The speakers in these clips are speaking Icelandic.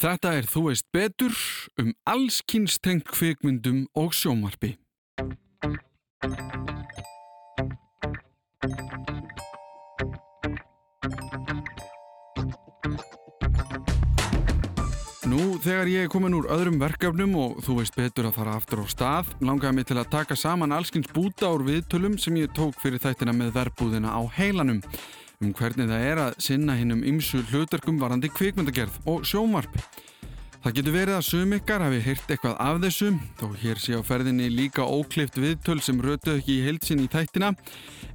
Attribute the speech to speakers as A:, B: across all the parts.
A: Þetta er Þú veist betur um allskynstengt kvikmyndum og sjómarpi. Nú, þegar ég er komin úr öðrum verkefnum og þú veist betur að fara aftur á stað, langaði mig til að taka saman allskynns búta úr viðtölum sem ég tók fyrir þættina með verbúðina á heilanum um hvernig það er að sinna hinnum ymsu hlutarkum varandi kvikmyndagerð og sjómarp. Það getur verið að sum ykkar hafi hýrt eitthvað af þessu, þó hér sé á ferðinni líka óklift viðtöl sem rötuð ekki í heilsin í þættina,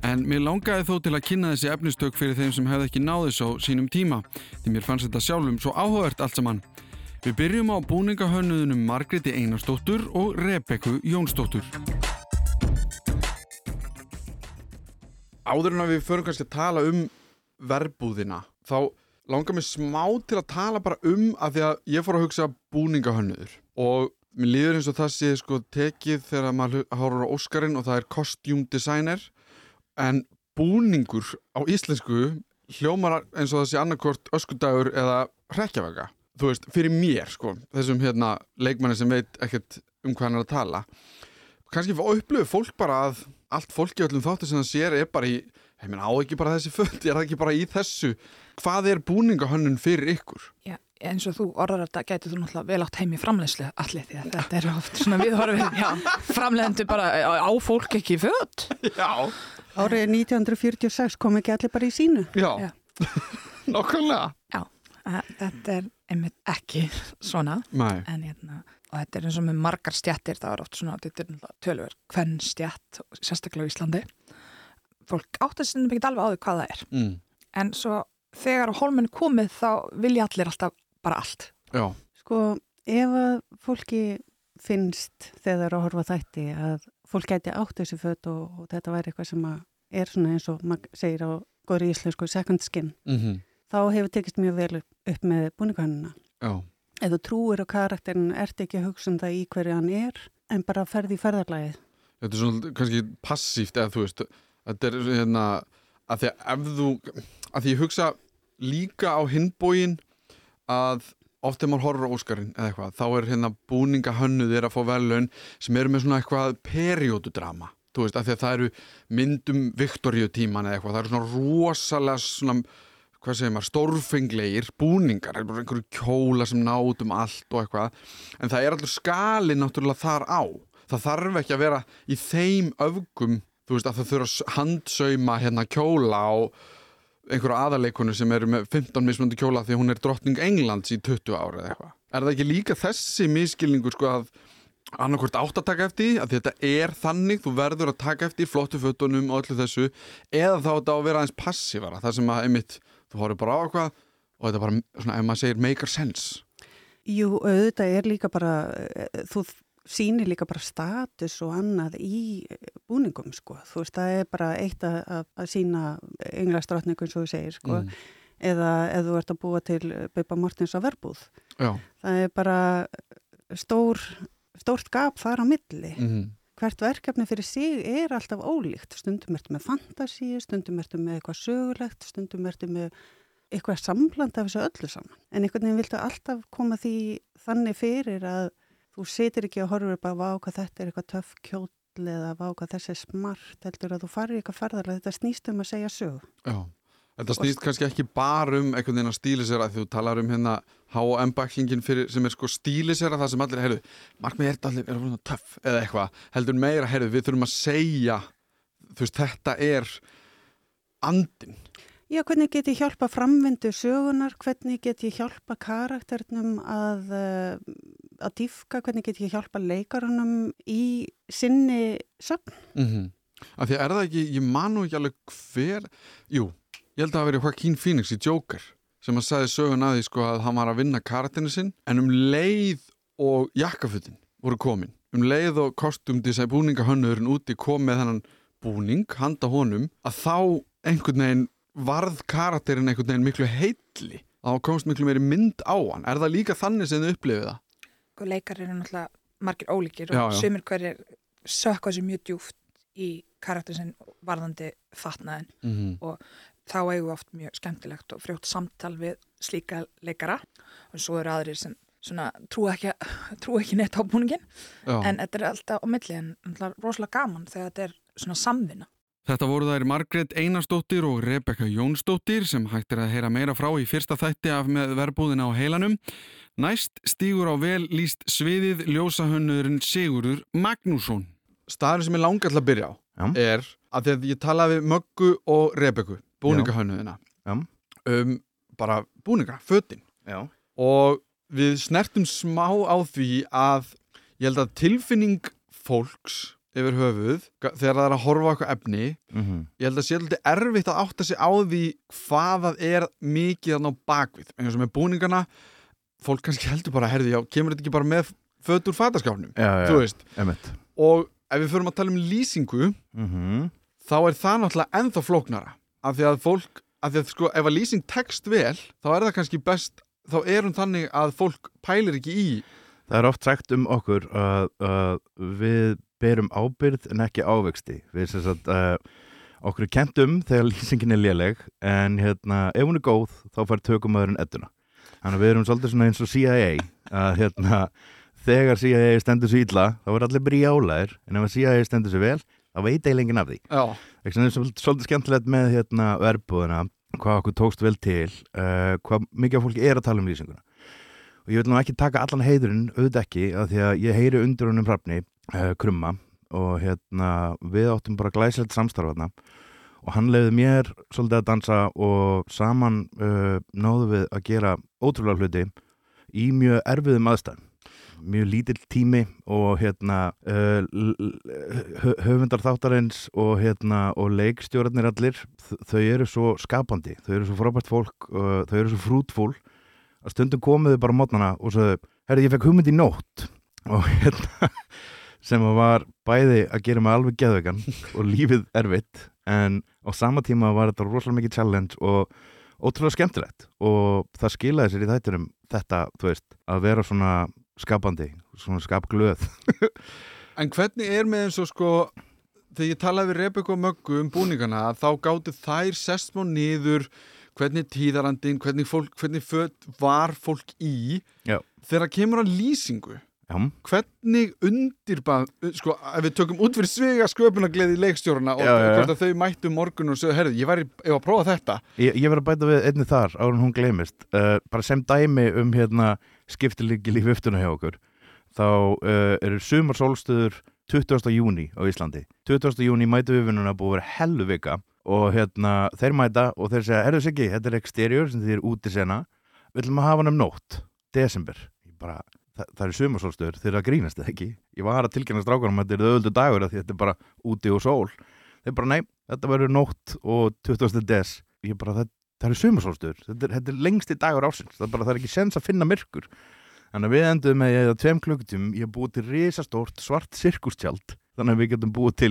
A: en mér langaði þó til að kynna þessi efnistök fyrir þeim sem hefði ekki náðis á sínum tíma, því mér fannst þetta sjálfum svo áhugavert allt saman. Við byrjum á búningahönnunum Margreti Einarsdóttur og Rebekku Jónsdóttur.
B: Áður en að við förum kannski að tala um verbúðina, þá langar mér smá til að tala bara um að því að ég fór að hugsa búningahönnuður og mér líður eins og það sé sko tekið þegar maður horfur á Óskarinn og það er costume designer en búningur á íslensku hljómar eins og það sé annarkort öskudagur eða hrekkjavega þú veist, fyrir mér sko, þessum hérna leikmanni sem veit ekkert um hvað hann er að tala. Kannski upplöfu fólk bara að allt fólki öllum þáttu sem það sér er bara í, ég meina á ekki bara þessi föld, er það ekki bara í þessu? Hvað er búningahönnun fyrir ykkur?
C: Já, eins og þú orðar þetta gætið þú náttúrulega vel átt heim í framleiðslu allir því að þetta er oft svona viðhorfið framleiðendu bara á fólk ekki föld
B: Já.
D: Árið 1946 kom ekki allir bara í sínu.
B: Já, Já. nokkulega
C: Já, þetta er einmitt ekki svona.
B: En,
C: hérna, og þetta er eins og með margar stjættir það er oft svona, þetta er tölver hvern stjætt, sérstaklega í Íslandi fólk átt að sinna ekki alveg á því hvað það er
B: mm.
C: en svo þegar á hólmenni komið þá vilja allir alltaf bara allt
B: Já.
D: Sko, ef að fólki finnst þegar það er að horfa þætti að fólk geti átt þessi fött og, og þetta væri eitthvað sem er svona eins og maður segir á góðri íslensku second skin
B: mm -hmm.
D: þá hefur tekist mjög vel upp með búningahannuna.
B: Já.
D: Ef þú trúir á karakterin, ert ekki að hugsa um það í hverju hann er, en bara ferði í ferðarlægið.
B: Þetta er svona kannski passíft eða þú veist, þetta er hérna að því að ef þú, að því ég hugsa líka á hinbóin að oft ef maður horfur á Óskarinn eða eitthvað, þá er hérna búningahönnuðir að fá velun sem eru með svona eitthvað periódudrama, þú veist, af því að það eru myndum Viktoríutíman eða eitthvað, það eru svona rosalega svona hvað segir maður, stórfenglegir búningar, einhverju kjóla sem nátt um allt og eitthvað en það er allur skali náttúrulega þar á. Það þarf ekki að vera í þeim öfgum, þú veist að það þurfa að handsauma hérna kjóla á einhverju aðarleikonu sem eru með 15 mismundi kjóla því hún er drottning Englands í 20 ára eða eitthvað. Er það ekki líka þessi miskilningu sko að annarkvært átt að taka eftir að þetta er þannig, þú verður að taka eftir flottu fötunum og öllu þessu eða þá þetta á að vera aðeins passífara, það sem að einmitt þú horfður bara á eitthvað og þetta bara, svona, ef maður segir maker sense
D: Jú, auðvitað er líka bara þú sýnir líka bara status og annað í búningum, sko. Þú veist, það er bara eitt að, að, að sína englastrátningun, svo þú segir, sko. Mm. eða ef þú ert að búa til Böpa Mortins á verbúð.
B: Já.
D: það er bara stór stórt gap þar á milli.
B: Mm
D: hvert verkefni fyrir sig er alltaf ólíkt. Stundum ertu með fantasíu, stundum ertu með eitthvað sögulegt, stundum ertu með eitthvað samland af þessu öllu saman. En einhvern veginn viltu alltaf koma því þannig fyrir að þú setir ekki og horfur bara á hvað þetta er eitthvað töff kjóll eða á hvað þessi er smart heldur að þú farir eitthvað ferðarlega þetta snýst um að segja sög
B: Já, þetta snýst kannski ekki bara um einhvern veginn að stílisera því þú talar um hérna H&M-baklingin sem er sko stílisera það sem allir, heyrðu, markmið er allir er svona töff eða eitthvað, heldur meira heyrðu, við þurfum að segja þú veist, þetta er andin
D: Já, hvernig get ég hjálpa framvindu sögunar, hvernig get ég hjálpa karakternum að, að dýfka, hvernig get ég hjálpa leikarunum í sinni sögn.
B: Mm -hmm. Af því að er það ekki, ég manu ekki alveg hver, jú, ég held að það veri Joaquin Phoenix í Joker sem að sagði sögun að því sko að hann var að vinna karakterinu sinn en um leið og jakkafutin voru komin, um leið og kostumdísæ búningahönnurinn úti kom með þennan búning, handa honum, að þá einhvern veginn varð karakterin einhvern veginn miklu heitli þá komst miklu meiri mynd á hann er það líka þannig sem þið upplifið það?
C: Leikar eru náttúrulega margir ólíkir og já, já. sumir hverjir sökka sér mjög djúft í karakterin sem varðandi fatnaðin
B: mm -hmm.
C: og þá eigum við oft mjög skemmtilegt og frjótt samtal við slíka leikara. Og svo eru aðrir sem svona trú ekki, trú ekki neitt á búningin en þetta er alltaf á milli en rosalega gaman þegar þetta er svona samvinna
A: Þetta voru þær Margrét Einarsdóttir og Rebekka Jónsdóttir sem hægt er að heyra meira frá í fyrsta þætti af með verbúðina á heilanum. Næst stígur á vel líst sviðið ljósahönnurinn Sigurður Magnússon.
B: staðurinn sem ég langar til að byrja á
E: Já.
B: er að því að ég talaði við Möggu og Rebekku, búningahönnuðina
E: Já.
B: um bara búninga, fötin
E: Já.
B: og við snertum smá á því að ég held að tilfinning fólks yfir höfuð ga- þegar það er að horfa eitthvað efni
E: Mm
B: ég held að sé alltaf erfitt að átta sig á því hvað það er mikið að ná bakvið. Eins og með búningana fólk kannski heldur bara, herði, já, kemur þetta ekki bara með föt úr fataskáfnum, þú veist.
E: emitt.
B: og ef við förum að tala um lýsingu
E: Mm
B: þá er það náttúrulega ennþá flóknara. Af því að fólk, af því að sko ef að lýsing tekst vel, þá er það kannski best þá er hún þannig að fólk pælir ekki í
E: Það er oft sagt um okkur að, að við berum ábyrð en ekki ávexti. Við sem sagt, uh, okkur er kent um þegar lýsingin er léleg en hérna, ef hún er góð þá fær tökumöðurinn edduna. Þannig að við erum svolítið svona eins og CIA að hérna, þegar CIA stendur sér illa þá er allir brjálæðir en ef að CIA stendur sér vel þá veit eiginlega af því. Það er svolítið, skemmtilegt með hérna, verbúðina, hvað okkur tókst vel til, uh, hvað mikið af fólki er að tala um lýsinguna. Og ég vil nú ekki taka allan heiðurinn, auðvitað ekki, af því að ég heyri undir honum hrafni, krumma, og hérna, við áttum bara glæsilegt samstarfaðna og hann leiði mér svolítið að dansa og saman uh, náðu við að gera ótrúlega hluti í mjög erfiðum aðstæðum. Mjög lítill tími og hérna uh, höfundar þáttarins og hérna og leikstjórarnir allir þau eru svo skapandi, þau eru svo frábært fólk uh, þau eru svo frútfúl að stundum komuðu bara mótnana og svo herri ég fekk hugmynd í nótt. Og hérna sem var bæði að gera mig alveg geðvegan og lífið erfitt en á sama tíma var þetta rosalega mikið challenge og ótrúlega skemmtilegt. Og það skilaði sér í þættinum þetta, þú veist, að vera svona skapandi, svona skapglöð.
B: En hvernig er með eins og sko þegar ég talaði við Rebekku og Möggu um búningana þá gáttu þær sest smá niður hvernig tíðarandin, hvernig, fólk, hvernig föt var fólk í
E: Já.
B: þegar kemur að lýsingu
E: Já,
B: hvernig undirbað sko, ef við tökum út fyrir svega sköpunagleði leikstjórna og
E: Já, já,
B: hvort að þau mættu morgun og sögðu, herrðu, ég væri ef að prófa þetta.
E: Ég, ég verð að bæta við einni þar áður en hún gleymist. Uh, bara sem dæmi um hérna skiptilegil í viftuna hjá okkur þá uh, eru sumar sólstöður 20. júni á Íslandi. 20. júni mætu við vinnuna búið að vera hellu vika og hérna þeir mæta og þeir segja, herru Siggi, þetta er exterior sem þið er úti sena. Við ætlum að hafa hann um nótt desember, ég bara það, það eru sumarsólstöður, þeir eru að grínast eða ekki? Ég var að tilkynna strákunum að þetta er öðuldu dagur því þetta er bara úti og sól. Þeir bara, nei, þetta verður nótt og 20. des. Ég bara, það, það eru sumarsólstöður. Þetta, er- þetta er lengsti dagur ásins það er bara, það er ekki sens að finna myrkur. Þannig að við endum með að tveim klukkutum ég hef búið til risastórt svart sirkustjald þannig að við getum búið til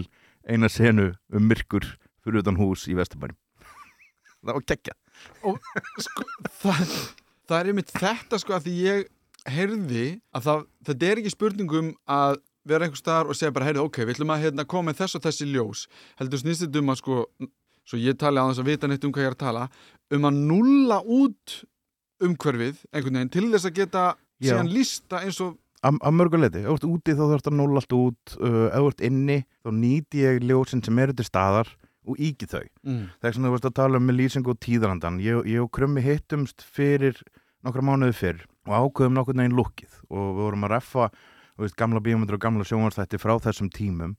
E: eina senu um myrkur fyrir utan hús í Vesturbæri það var geggja
B: sko, það, það er einmitt þetta sko að því ég heyrði að það, þetta er ekki spurningum að vera einhver staðar og segja bara, heyrðu, ok, við ætlum að hérna, koma með þess og þessi ljós heldur snýst þetta um að sko svo ég tali á þess að vita neitt um hvað ég er að tala um að nulla út umhverfið einhvern veginn til þess að geta
E: Já.
B: síðan lísta eins og
E: að mörguleiti, ef þú ert úti þá þarfst að nulla allt út uh, ef þú ert inni þá nýti ég ljósin sem eru til staðar og íki þau
B: mm.
E: Það er svona þú varst að tala um með lýsingu og tíðarandan. Ég, ég og Krummi hittumst fyrir nokkra mánuði fyrr og ákveðum nokkur neginn lukkið og við vorum að reffa veist, gamla bíómyndir og gamla sjónvarstætti frá þessum tímum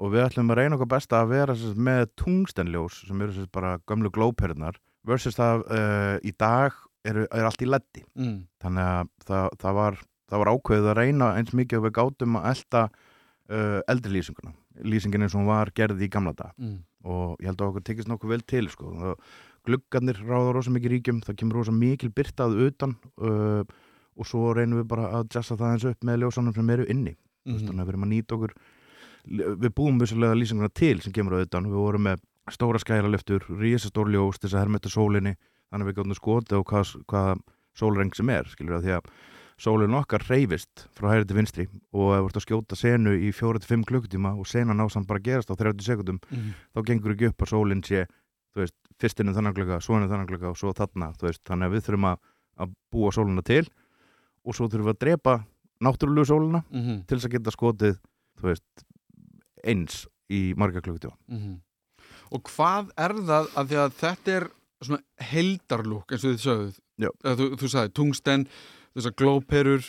E: og við ætlum að reyna okkar besta að vera sem sagt, með tungstenljós sem eru sem sagt, bara gömlu glóperðnar versus það uh, í dag er, er allt í leddi.
B: Mm.
E: Þannig að það, það, var, það var ákveðið að reyna eins mikið og við gátum að elda uh, eldri lýsinguna. Lýsingin eins og hún var gerð í gamla dag
B: Mm.
E: og ég held að okkur tekist nokkuð vel til sko. Og gluggarnir ráða rosa mikið ríkjum það kemur rosa mikil byrtað utan uh, og svo reynum við bara að jassa það eins upp með ljósanum sem eru inni mm.
B: Mm.
E: þannig að við erum að nýta okkur við búum vissulega lýsinguna til sem kemur utan við vorum með stóra skælarleftur risastór ljós til þess að hermeta sólinni þannig að við gáttum skotið á hvað, hvað sólreng sem er skilur að því að sólinn okkar reyfist frá hægri til vinstri og ef þú ert að skjóta senu í 4-5 klukkutíma og senan á samt bara gerast á 30 sekundum
B: Mm.
E: þá gengur ekki upp að sólinn sé þú veist, fyrst inn í þannig glögga, svo inn í þannig glögga og svo þarna, þú veist, þannig að við þurfum að, að búa sóluna til og svo þurfum við að drepa náttúrulegu sóluna
B: mm -hmm.
E: til þess að geta skotið, þú veist, eins í marga klukkutíma.
B: Og hvað er það að því að þetta er svona heldarlúk eins og þið sögðuð þú, þú sagði tungsten, þessar glóperur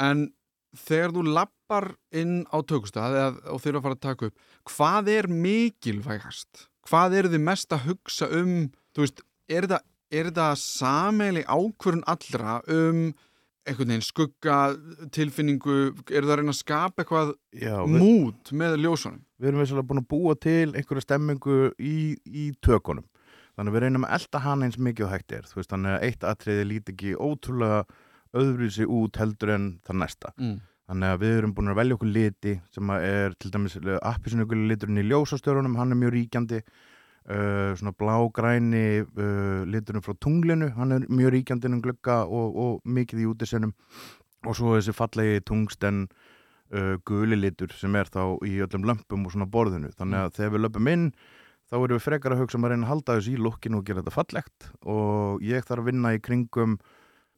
B: en þegar þú lappar inn á tökustað eða, og þeir eru að fara að taka upp hvað er mikilvægast? Hvað eru þið mest að hugsa um þú veist, er er þetta sameili ákvörun allra um einhvern veginn skugga tilfinningu, eru það að reyna að skapa eitthvað
E: Já, við,
B: mút með ljósunum?
E: við erum við búin að búa til einhverja stemmingu í, í tökunum. Þannig að við reynum að elda hana eins mikið og hægt er. Veist, þannig að eitt atriði líti ekki ótrúlega öðruvísi út heldur en það næsta.
B: Mm.
E: Þannig að við erum búin að velja okkur liti sem er til dæmis appisunuguli liturinn í ljósastörunum, hann er mjög ríkjandi. Uh, svona blágræni uh, liturinn frá tunglinu, hann er mjög ríkjandi um glugga og, og mikið í útisennum og svo þessi fallegi tungsten uh, guli litur sem er þá í öllum lömpum og svona borðinu. Þannig að þegar við löpum inn þá erum við frekar að hugsa um að reyna að halda þessu í lukkinu og gera þetta fallegt. Og ég þarf að vinna í kringum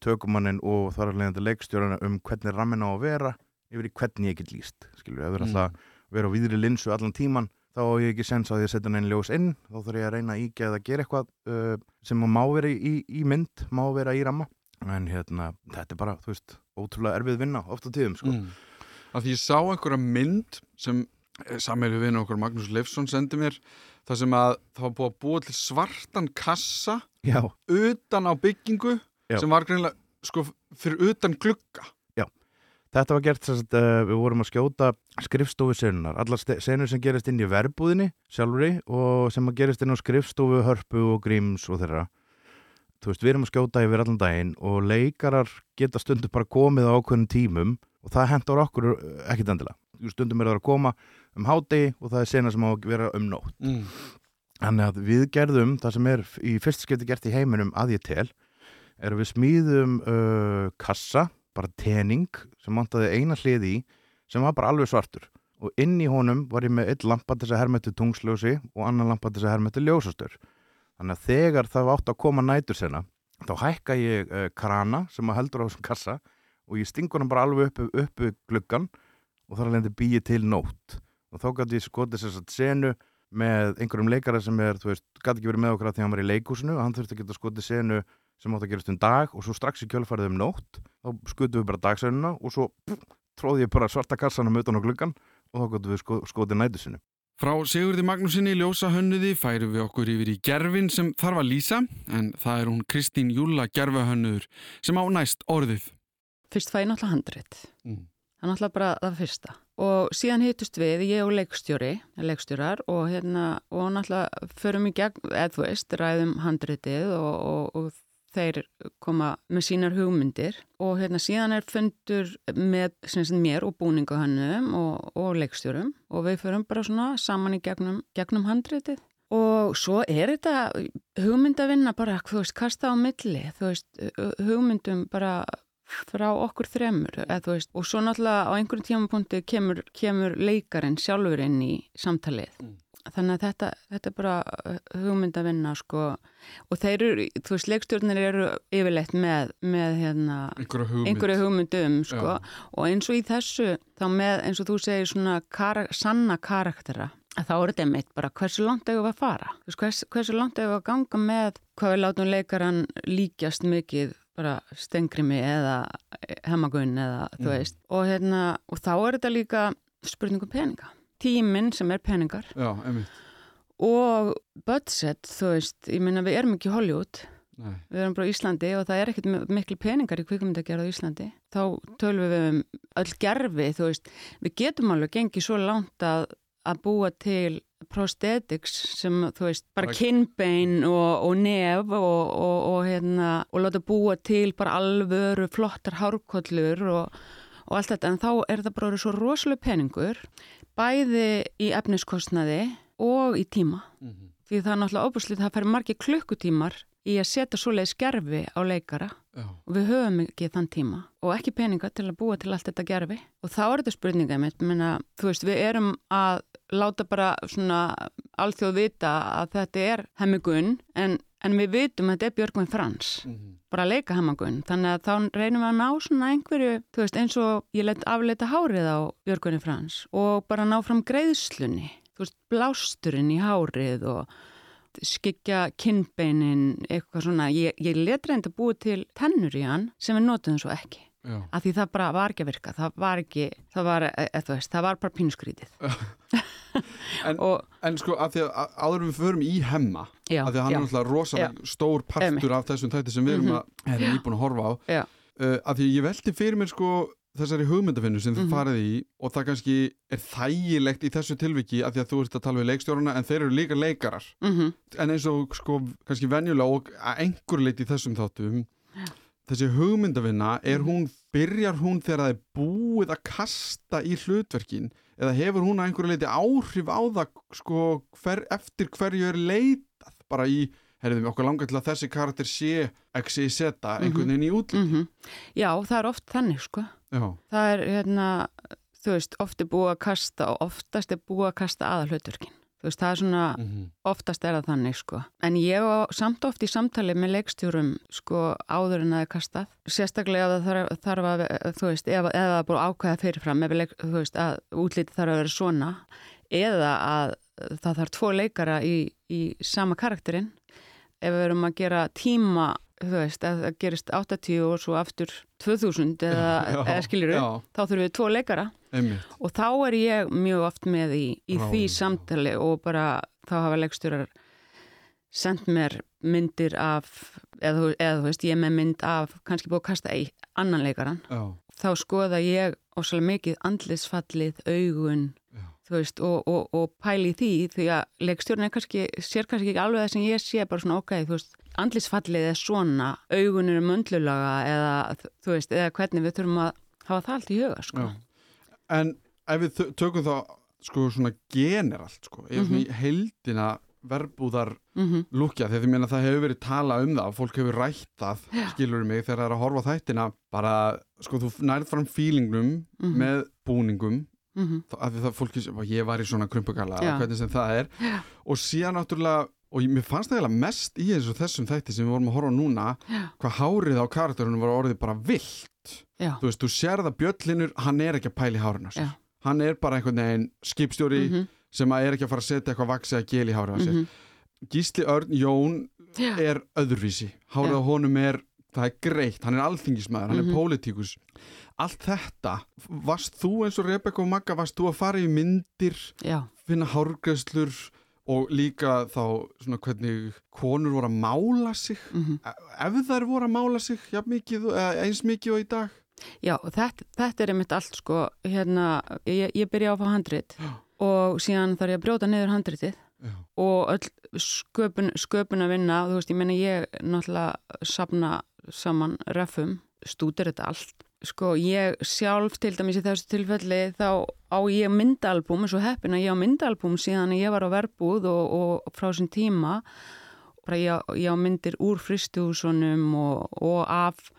E: tökumannin og þar að leiðandi leikstjórana um hvernig rammin á að vera yfir í hvernig ég get líst skilur, ef við erum alltaf að vera á víðri linsu allan tíman, þá á ég ekki sens á því að setja neinn ljós inn, þá þarf ég að reyna að ígja eða gera eitthvað uh, sem má vera í, í mynd, má vera í ramma. En hérna, þetta er bara, þú veist ótrúlega erfið vinna, ofta tíðum sko.
B: mm. að því ég sá einhverja mynd sem sammeilju vinn okkur Magnús Leifsson sendi mér það sem að það var búið að búa til svartan kassa
E: Já,
B: utan á byggingu
E: Já.
B: sem var greinlega sko fyrir utan glugga
E: Þetta var gert að uh, við vorum að skjóta skrifstofu senunar, allar senur sem gerist inn í verbúðinni sjálfri og sem gerist inn á skrifstofu, hörpu og gríms og þeirra. Þú veist, við erum að skjóta yfir allan daginn og leikarar geta stundu bara komið á ákveðnum tímum og það hendur okkur uh, ekkit endilega. Stundum er það að koma um hádegi og það er sena sem á að vera um nótt.
B: mm.
E: Þannig að við gerðum það sem er í fyrst skipti gert í heiminum að ég tel er að við smíðum uh, kassa, bara tening sem vantaði eina hlið í sem var bara alveg svartur. Og inn í honum var ég með eitt lampa til þess að hermetu tungsljósi og annan lampa til þess að hermetu ljósastur. Þannig að þegar það átt að koma nætur sena þá hækka ég uh, krana sem að heldur á þessum kassa og ég stingur hann bara alveg upp, upp gluggan og þar alveg býið til nótt. Og þá gæti ég skotið þess að senu með einhverjum leikara sem er, þú veist, gæti ekki verið með okkur að því hann var í leikúsinu og hann þurfti að geta skotið senu sem átt að gerast um dag og svo strax í kjölfarið um nótt þá skutum við bara dagsönuna og svo pff, tróði ég bara svarta kassanum utan á gluggan og þá gotum við sko, skotið nætusinu.
A: Frá Sigurði Magnúsinni ljósa hönnuði færum við okkur yfir í gerfin sem þarf að lýsa en það er hún Kristín Júla gerfahönnuður sem á næst orðið.
F: Fyrst fæ ég náttúrulega handrit.
B: Mm.
F: Það er náttúrulega bara það fyrsta. Og síðan hittust við, ég og leikstjóri, leikstjórar og hérna, og náttúrulega förum í gegn, eða þú veist, ræðum handritið og, og, og þeir koma með sínar hugmyndir og hérna síðan er fundur með sem mér og búningahönnum og, og leikstjórum og við förum bara svona saman í gegnum, gegnum handritið og svo er þetta hugmyndavinna bara, þú veist, kasta á milli, þú veist, hugmyndum bara frá okkur þremur eða, veist, og svo náttúrulega á einhverjum tímapunkti kemur, kemur leikarinn sjálfur inn í samtalið
B: Mm.
F: Þannig að þetta, þetta er bara uh, hugmynd að vinna sko. Og þeir eru, þú veist, leikstjórnir eru yfirleitt með, með hérna
B: einhverja hugmynd.
F: hugmyndum sko
B: Já.
F: og eins og í þessu þá með eins og þú segir svona kara, sanna karaktera að þá er þetta einmitt bara hversu langt eigum við að fara? Þú hvers, hversu langt eigum við að ganga með hvað við látum leikaran líkjast mikið bara stengrimi eða hemagun eða þú
B: Mm.
F: veist. Og, hérna, og þá er þetta líka spurningum peninga tíminn sem er peningar.
B: Já,
F: og budget, þú veist, ég meina við erum ekki í Hollywood.
B: Nei.
F: við erum bara á Íslandi og það er ekkert miklu peningar í kvikmyndagerð á Íslandi. Þá tölum við um öll gerfi þú veist, við getum alveg gengið svo langt að, að búa til prosthetics sem þú veist, bara kinnbein og, og nef og, og, og hérna, og láta búa til bara alvöru flottar hárkollur og, og allt þetta, en þá er það bara svo rosalega peningur bæði í efniskostnaði og í tíma
B: Mhm.
F: því það er náttúrulega óbúslið það færi margir klukkutímar í að setja svoleið skerfi á leikara
B: Já.
F: og við höfum ekki þann tíma og ekki peninga til að búa til allt þetta gerfi og þá er þetta spurninga mitt menna, þú veist, við erum að láta bara svona alþjóð vita að þetta er hemmigun en, en við vitum að þetta er Björgvin Frans
B: Mhm.
F: bara að leika hemmigun þannig að þá reynum við að ná svona einhverju þú veist eins og ég let afleita hárið á Björgvin Frans og bara ná fram greiðslunni þú veist blásturinn í hárið og skikja kinnbeinin eitthvað svona, ég, ég let reynda búið til tennur í hann sem við notum svo ekki
B: Já.
F: af því það bara var ekki að virka. Það var ekki, það var, e, e, þú veist, það var bara pínuskrítið.
B: En-
F: og
B: En sko, að því að að áður við förum í hemma
F: já,
B: að því að hann
F: já,
B: er náttúrulega rosalega stór partur
F: Einmitt.
B: af þessum þætti sem við erum
F: Mhm.
B: að erum nýbúin að horfa á. Uh, að því að ég velti fyrir mér sko þessari hugmyndafinnu sem þið
F: Mhm.
B: farið í og það kannski er þægilegt í þessu tilviki að því að þú ert að tala við leikstjóruna en þeir eru líka leikarar.
F: Mm
B: en eins og sko kannski venjulega og að einhver leiti í þessum þáttum þessi hugmyndavinna er
F: Mhm.
B: hún, byrjar hún þegar það er búið að kasta í hlutverkin? Eða hefur hún að einhverju leiti áhrif á það sko hver, eftir hverju er leitað? Bara í, herriðum okkur langar til að þessi karakter sé exi seta einhvern veginn í útliti.
F: -hmm. já, það er oft þannig sko.
B: Já,
F: það er hérna, þú veist, oft er búið að kasta og oftast er búið að kasta aða hlutverkin þú veist, það er svona
B: mhm,
F: oftast er það þannig sko. En ég á samt oft í samtali með leikstjórum sko áður en það er kastað. Sérstaklega ef það þarf, að þú veist, ef, ef það er búið að ákveða fyrirfram leik, þú veist, að útliti þarf að vera svona eða að það þarf tvo leikara í, í sama karakterinn. Ef við erum að gera tíma þú veist, að það gerist 80 og svo aftur 2000 eða,
B: Já,
F: eða skilur
B: já,
F: þá þurfum við tvo leikara.
B: Einmitt.
F: Og þá er ég mjög oft með í, í því samtali og bara þá hafa leikstjórar sendt mér myndir af eða, eða þú veist, ég er með mynd af kannski búið að kasta í annan leikaran
B: Já,
F: þá skoða ég ósala mikið andlisfallið, augun
B: Já.
F: þú veist, og, og, og pæli því því að leikstjórn er kannski sér kannski ekki alveg það sem ég sé, bara svona ok þú veist, andlisfallið er svona augun eru möndlulaga eða þú veist, eða hvernig við þurfum að hafa það allt í huga, sko
B: Já. en ef við tö- tökum þá sko svona generalt sko, ef svona í heildina verbúðar
F: mm
B: lúkja þegar því meina það hefur verið tala um það fólk hefur rætt það, skilur mig þegar það er að horfa þættina bara, sko, þú nærð fram fílingnum
F: Mhm.
B: með búningum
F: mm
B: þá- af því það fólki ég var í svona krumpugala
F: Já.
B: hvernig sem það er
F: Já.
B: og síðan náttúrulega og mér fannst það eiginlega mest í eins og þessum þætti sem við vorum að horfa núna
F: Já.
B: hvað hárið á karakterunum var orðið bara vilt
F: Já.
B: þú veist, þú sér það bjöllinur hann er ekki að pæla í hárinu hann er bara einhvern veginn skipstjóri
F: Mhm.
B: sem að er ekki að fara að setja eitthvað vaksi að gel í hárið á sér
F: Mhm.
B: Gísli Örn Jón
F: Já.
B: er öðruvísi hárið á honum er, það er greitt hann er alþingismæður, hann
F: Mhm.
B: er pólitíkus allt þetta, varst þú eins og Rebecca og Magga, varst þú að fara í myndir finna hárgræslur og líka þá svona hvernig konur voru að mála sig.
F: Mm
B: ef þær voru að mála sig jafn mikið, eða eins mikið og í dag.
F: Já þetta, þetta er einmitt allt sko, hérna, ég, ég byrja á að fá handrit. Og síðan þarf ég að brjóta niður handritið.
B: Já.
F: og öll sköpun, sköpun að vinna, þú veist, ég meina ég náttúrulega sapna saman refum, stútir þetta allt. Sko, ég sjálf til dæmis í þessu tilfelli þá á ég myndalbum, eins og heppin að ég á myndalbum síðan ég var á verbúð og, og frá þessum tíma bara ég, ég á myndir úr fristihúsunum og, og af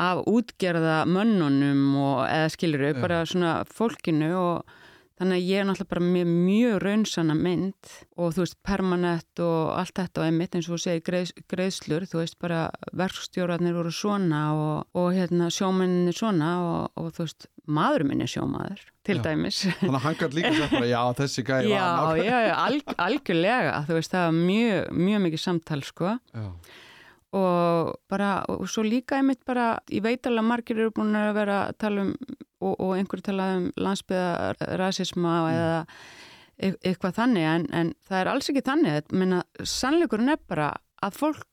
F: af útgerða mönnunum og eða skilur
B: Já.
F: bara svona fólkinu og þannig að ég er náttúrulega bara með mjög raunsanna mynd og þú veist permanent og allt þetta og einmitt eins og þú segir greið, greiðslur, þú veist bara verkstjórarnir voru svona og, og hérna sjómenninir svona og, og þú veist maðurinn minn er sjómaður til
B: Já.
F: dæmis
B: þannig að hann gætt líka sagt bara, já, þessi gæði var
F: já, já, alg, algjörlega þú veist það var mjög, mjög mikið samtal sko
B: já.
F: og bara, og svo líka einmitt bara, ég veit alveg að margir eru búin að vera að tala um, og, og einhverju tala um landsbyðarasisma eða e eitthvað þannig, en, en það er alls ekki þannig, ég meina, sannleikurinn er bara að fólk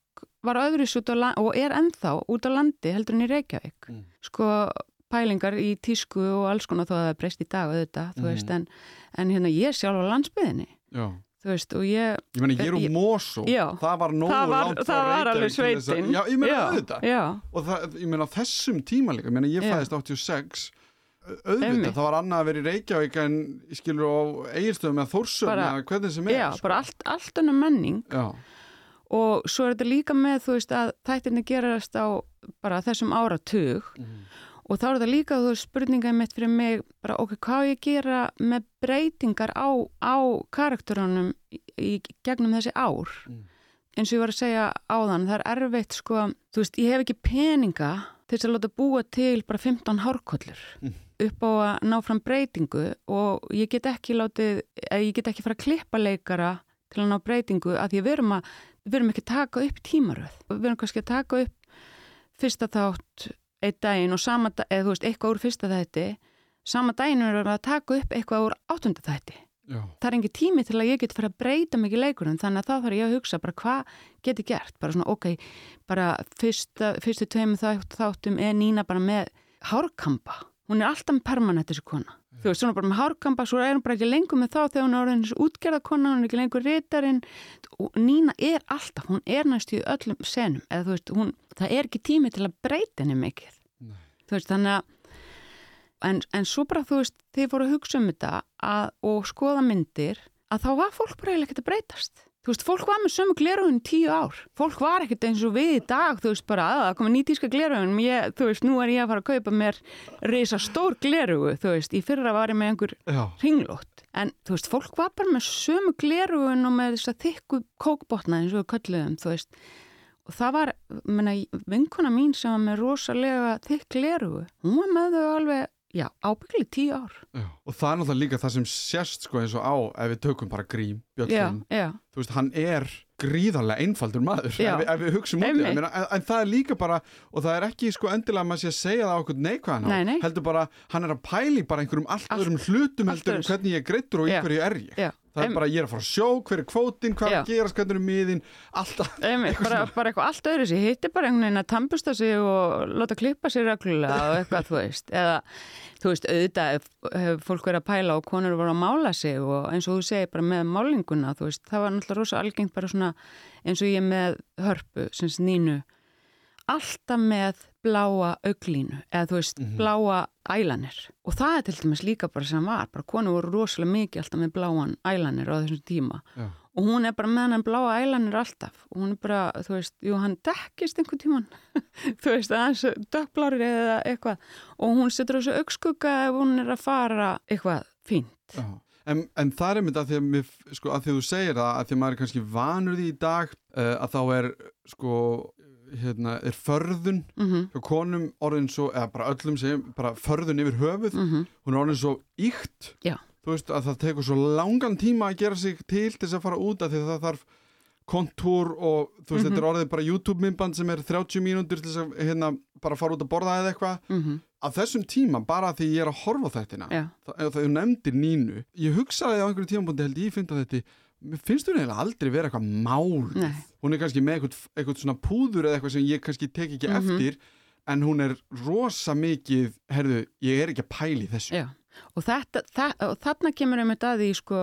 F: var öðruðs út á landi, og er ennþá út á landi heldur en í Reykjavík,
B: Mm.
F: sko pælingar í tísku og alls konar þó að það er breyst í dag auðvitað, þú
B: Mhm.
F: veist, en, en hérna ég er sjálf á landsbyðinni,
B: já.
F: þú veist, og ég
B: Ég meina, ég er úr Mosó,
F: Já.
B: það var nógu
F: það var,
B: langt
F: það var alveg sveitin
B: Já, ég meina
F: já,
B: auðvitað.
F: já,
B: Og það, ég meina, þessum tíma líka, ég meina, ég fæðist 86, auðvitað, það var annað að vera í Reykjavík en, skilur, á Egilstöðum eða
F: Bara-
B: eða hvernig sem er.
F: já,
B: sko.
F: bara allt, allt önnum menning
B: Já,
F: og svo er þetta líka með þú veist að þættinni gerast á bara þessum áratug
B: Mhm.
F: og þá er það líka þú veist, spurninga mitt fyrir mig bara ok, hvað ég gera með breytingar á, á karakterunum í, í gegnum þessi ár
B: Mm.
F: eins og ég var að segja áðan það er erfitt sko, þú veist, ég hef ekki peninga til þess að láta búa til bara 15 hárkollur
B: Mm.
F: Upp á að ná fram breytingu og ég get ekki látið, eða ég get ekki fara að klippa leikara til að ná breytingu að því við erum, að, við erum ekki að taka upp tímaröð. Við erum kannski að taka upp fyrsta þátt einn daginn og sama, eða þú veist, eitthvað úr fyrsta þætti sama daginn erum við að taka upp eitthvað úr áttunda þætti.
B: Já.
F: það er engin tími til að ég get fyrir að breyta mikið leikurinn þannig að þá þarf ég að hugsa bara hvað get ég gert, bara svona ok bara fyrsta, fyrstu þátt, þáttum er Nína bara með hárkampa, hún er alltaf permanent þessi kona, þú veist, svona bara með hárkampa svo er hún bara ekki lengur með þá þegar hún er orðin þessi útgerða kona, hún er ekki lengur ritarinn. Og Nína er alltaf, hún er næst í öllum senum, eða þú veist, hún það er ekki tími til að breyta henni mikið.
B: Nei.
F: þú veist, þannig að en, en svo bara þú veist, þið fóru að hugsa um þetta að, og skoða myndir að þá var fólk bara eiginlega ekkert að breytast þú veist, fólk var með sömu gleraugun tíu ár. Fólk var ekkert eins og við í dag þú veist bara að það komið nýtíska gleraugun. Ég, þú veist, nú er ég að fara að kaupa mér reysa stór gleraugu, þú veist. Í fyrra var ég með einhver ringlót en þú veist, fólk var bara með sömu gleraugun og með þess að þykku kókbotna eins og við kölluðum, þú veist. Og það var, menna, vinkona mín sem var með rosalega þykk gleraugu hún var með þau alveg, já, ábyggli tíu ár.
B: Já. Og það er náttúrulega líka það sem sérst sko eins og á ef við tökum bara grím, Björn þú veist, hann er gríðarlega einfaldur maður ef, við- ef við það. Meina, en, en það er líka bara, og það er ekki sko endilega að maður sé að segja það á okkur neikvæðan
F: Nei, nei.
B: heldur bara, hann er að pæli bara einhverjum allt, öðrum hlutum heldur
F: öðruvísi.
B: hvernig ég er greittur og
F: Já.
B: hverju er ég það er
F: Em-
B: bara, ég er að fara að sjó, hver er kvótin hvað er að gerast, hvernig er miðin alltaf,
F: bara, bara eitthvað allt öðru sér, hitti bara einhvern veginn að tampusta sig og láta klippa sér reglulega og eitthvað, þú veist, eða þú veist, auðvitað fólk verið að pæla og konur voru að mála sig og eins og þú segir bara með málinguna, þú veist, það var náttúrulega rosa algengt bara svona eins og ég með hörpu, sem sagt nínu, alltaf með bláa auglínu, eða þú veist, bláa ælanir og það er til dæmis líka bara sem var, bara konur voru rosalega mikið alltaf með bláan ælanir á þessum tíma.
B: Já.
F: og hún er bara með hann bláa ælanir alltaf. Og hún er bara, þú veist, jú hann dekkist einhvern tíman, þú veist aðeins dökkblárir eða eitthvað. Og hún setur þessu augskugga ef hún er að fara eitthvað fínt.
B: Já. En, en það er einmitt að því að, mér, sko, að því þú segir það að því að maður er kannski vanur því í dag uh, að þá er sko hérna, er förðun
F: mm
B: hjá konum orðin svo, eða bara öllum segjum, bara förðun yfir höfuð
F: -hmm.
B: hún er orðin svo íkt
F: Já.
B: þú veist að það tekur svo langan tíma að gera sig til til þess að fara út af því að það þarf kontúr og þú veist
F: Mhm.
B: þetta er orðið bara YouTube-myndband sem er 30 mínútur til þess að hérna bara fara út að borða eða eitthvað
F: Mm
B: á þessum tíma bara því ég er að horfa þettina
F: Já,
B: það, það nefndir nínu ég hugsaði á einhverju tímabundi held ég finn að þetta finnst hún eiginlega aldrei vera eitthvað mál
F: nei,
B: hún er kannski með eitthvað, eitthvað svona púður eða eitthvað sem ég kannski tek ekki
F: Mhm.
B: eftir en hún er rosa mikið herðu, ég er ekki að pæli þessu.
F: Já. Og, þetta, það, og þarna kemur um þetta að því sko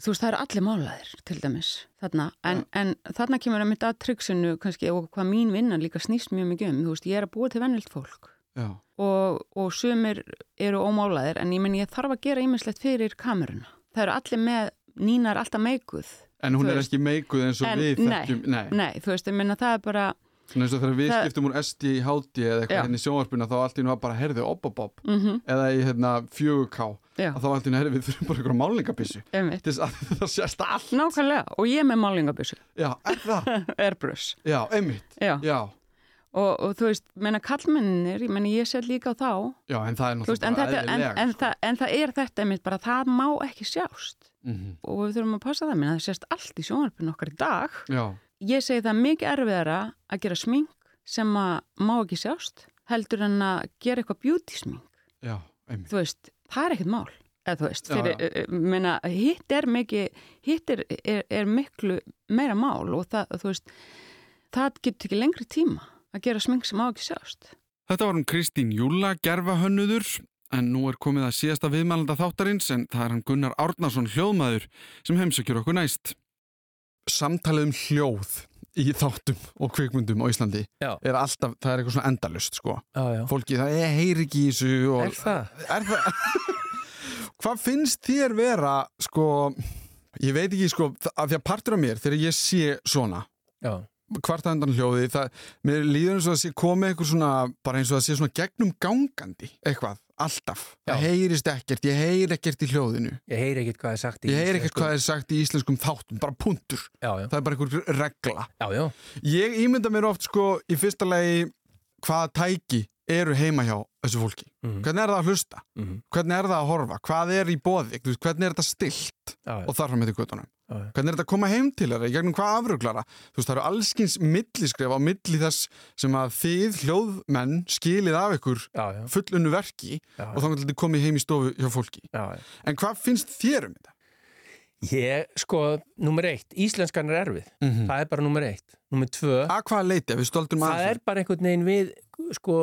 F: þú veist það eru allir málaðir til dæmis þarna, en, en þarna kemur um þetta að tryggsinu kannski og hvað mín vinnan líka snýst mjög mikið um, þú veist ég er að búa til vennilt fólk.
B: Já.
F: og, og sumir eru ómálaðir en ég menn ég þarf að gera ýmislegt fyrir kameruna. Það eru allir með nínar alltaf meikuð.
B: en hún er
F: veist.
B: ekki meikuð eins og
F: En-
B: við
F: nei.
B: þekkjum nei.
F: Nei, þú veist, ég menna það er bara
B: eins og þegar við
F: Það-
B: skiptum úr SD í HD eða eitthvað henni í sjónvarpina þá allt í nú var bara herðu obobob
F: mm
B: eða í hérna 4K
F: já,
B: að þá allt í nú herðu við þurfum bara einhverja að það sést allt
F: Nákvæmlega, og ég er með málingabissu,
B: já, er það?
F: airbrush.
B: já, einmitt
F: Já,
B: já,
F: og, og þú veist, menna kallmenninir, ég menna ég set líka á þá,
B: já, en það er
F: en,
B: náttúrulega
F: en,
B: eðlilega
F: en,
B: sko.
F: það, en það er þetta einmitt bara, það má ekki sjást.
B: Mhm.
F: Og við þurfum að passa það, menna það sést allt í sjónvarpinu okkar í dag.
B: já,
F: Ég segi það mikið erfiðara að gera smink sem að má ekki sjást, heldur en að gera eitthvað beauty smink.
B: já, einmitt
F: þú veist, það er ekkert mál eða þú veist, fyrir, meina, hitt er mikið hitt er, er, er miklu meira mál og það, þú veist það getur ekki lengri tíma að gera smink sem á ekki sjást
A: Þetta var hún Kristín Júla, gerfahönnuður, en nú er komið að síðasta viðmælanda þáttarins en það er hann Gunnar Árnason hljóðmaður sem heimsækjur okkur næst. Samtalið um hljóð í þáttum og kvikmyndum á Íslandi
G: Já.
A: er alltaf, það er eitthvað svona endalust sko.
G: Já, já.
A: Fólki, það er heyri ekki í þessu og...
G: Er það?
A: Er það? Hvað finnst þér vera, sko, ég veit ekki, sko, af því að partur af mér, þegar ég sé svona,
G: Já.
B: Kvarta undan hljóði það, mér líður eins og að sé komið eitthvað svona, bara eins og að sé svona gegnum gangandi eitthvað, alltaf.
G: Já.
B: það heyrist ekkert, ég heyr ekkert í hljóðinu.
G: Ég heyri ekkert hvað er sagt í
B: ég heyr ekkert hvað er sagt í íslenskum þáttum bara punktur,
G: Já, já,
B: það er bara einhver regla.
G: Já, já,
B: ég ímynda mér oft sko í fyrsta lagi hvaða tæki eru heima hjá þessu fólki.
G: Mhm.
B: hvernig er það að hlusta,
G: mhm,
B: hvernig er það að horfa? Hvað er í veist, hvernig er þetta stilt og þar fram með til göttunum
G: já, já.
B: Hvernig er þetta að koma heim til þeirra, í gegnum hvað afruglara? Þú veist, það eru allskins milliskref á milli þess sem að þið hljóðmenn skilið af ykkur
G: já, já,
B: fullunnu verki
G: já,
B: og þá getur þetta komið heim í stofu hjá fólki.
G: Já, já.
B: en hvað finnst þér um þetta?
G: Ég, sko, nummer eitt, íslenskan er erfið,
B: Mm.
G: það er bara nummer eitt. Nummer tvö,
B: að hvaða leiti, við stöldum
G: það er bara einhvern veginn við, sko,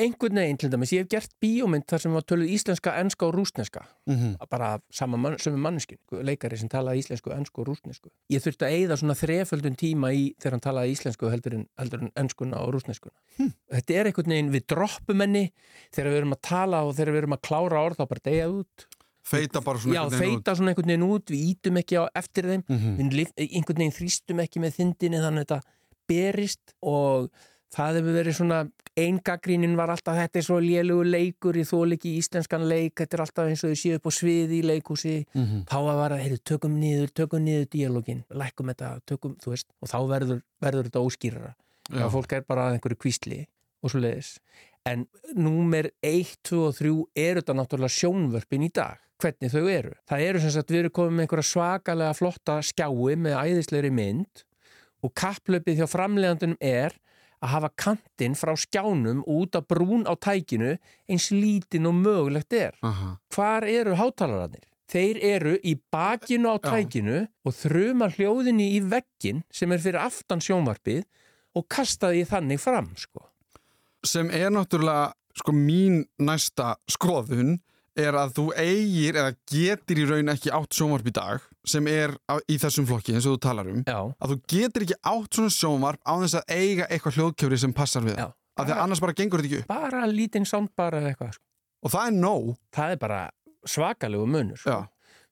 G: einhvern veginn til dæmis, ég hef gert bíómynd þar sem var töluð íslenska, enska og rúsneska,
B: mm -hmm.
G: bara sama mann, manneskin, leikari sem talaði íslensku, ensku og rúsnesku. Ég þurfti að eyða svona þreföldun tíma í þegar hann talaði íslensku heldur en, heldur en enskuna og rúsneskuna.
B: Hm.
G: Þetta er einhvern veginn, við droppum henni þegar við erum að tala og þegar við erum að klára orð þá bara deyja út.
B: feita bara svona
G: Já,
B: einhvern veginn út.
G: feita svona einhvern veginn út, við ítum ekki á eftir þeim við lif, einhvern veginn þrýstum ekki með þindinni það hefur verið svona eingagrínin var alltaf þetta er svo lélugu leikur í þóliki íslenskan leik þetta er alltaf eins og þau séu upp á sviði í leikhúsi
B: Mhm.
G: þá að vara, heyrðu, tökum niður, tökum niður díalógin, lækkum þetta, tökum, þú veist og þá verður, verður þetta óskýrara
B: Já.
G: að fólk er bara einhverju kvísli og svo leiðis en númer 1, 2 og 3 eru þetta náttúrulega sjónvörpin í dag hvernig þau eru. Það eru sem sagt við erum komið með einhverja svakalega flotta skjái með æðislegri mynd og kapplöpið hjá framleiðandunum er að hafa kantinn frá skjánum út af brún á tækinu eins lítinn og mögulegt er.
B: Aha.
G: Hvar eru hátalararnir? Þeir eru í bakinu á
B: Já.
G: tækinu og þruma hljóðinni í veggin sem er fyrir aftan sjónvarpið og kasta því þannig fram, sko.
B: sem er náttúrulega sko mín næsta skoðun er að þú eigir eða getur í raun ekki átt sjónvarp í dag sem er á, í þessum flokki eins og þú talar um
G: Já,
B: að þú getur ekki átt svona sjónvarp á þess að eiga eitthvað hljóðkjöfri sem passar við
G: já.
B: af því að annars bara gengur þetta ekki upp
G: Bara lítinn soundbar eða eitthvað, sko.
B: og það er nóg
G: Það er bara svakalegu munur, sko.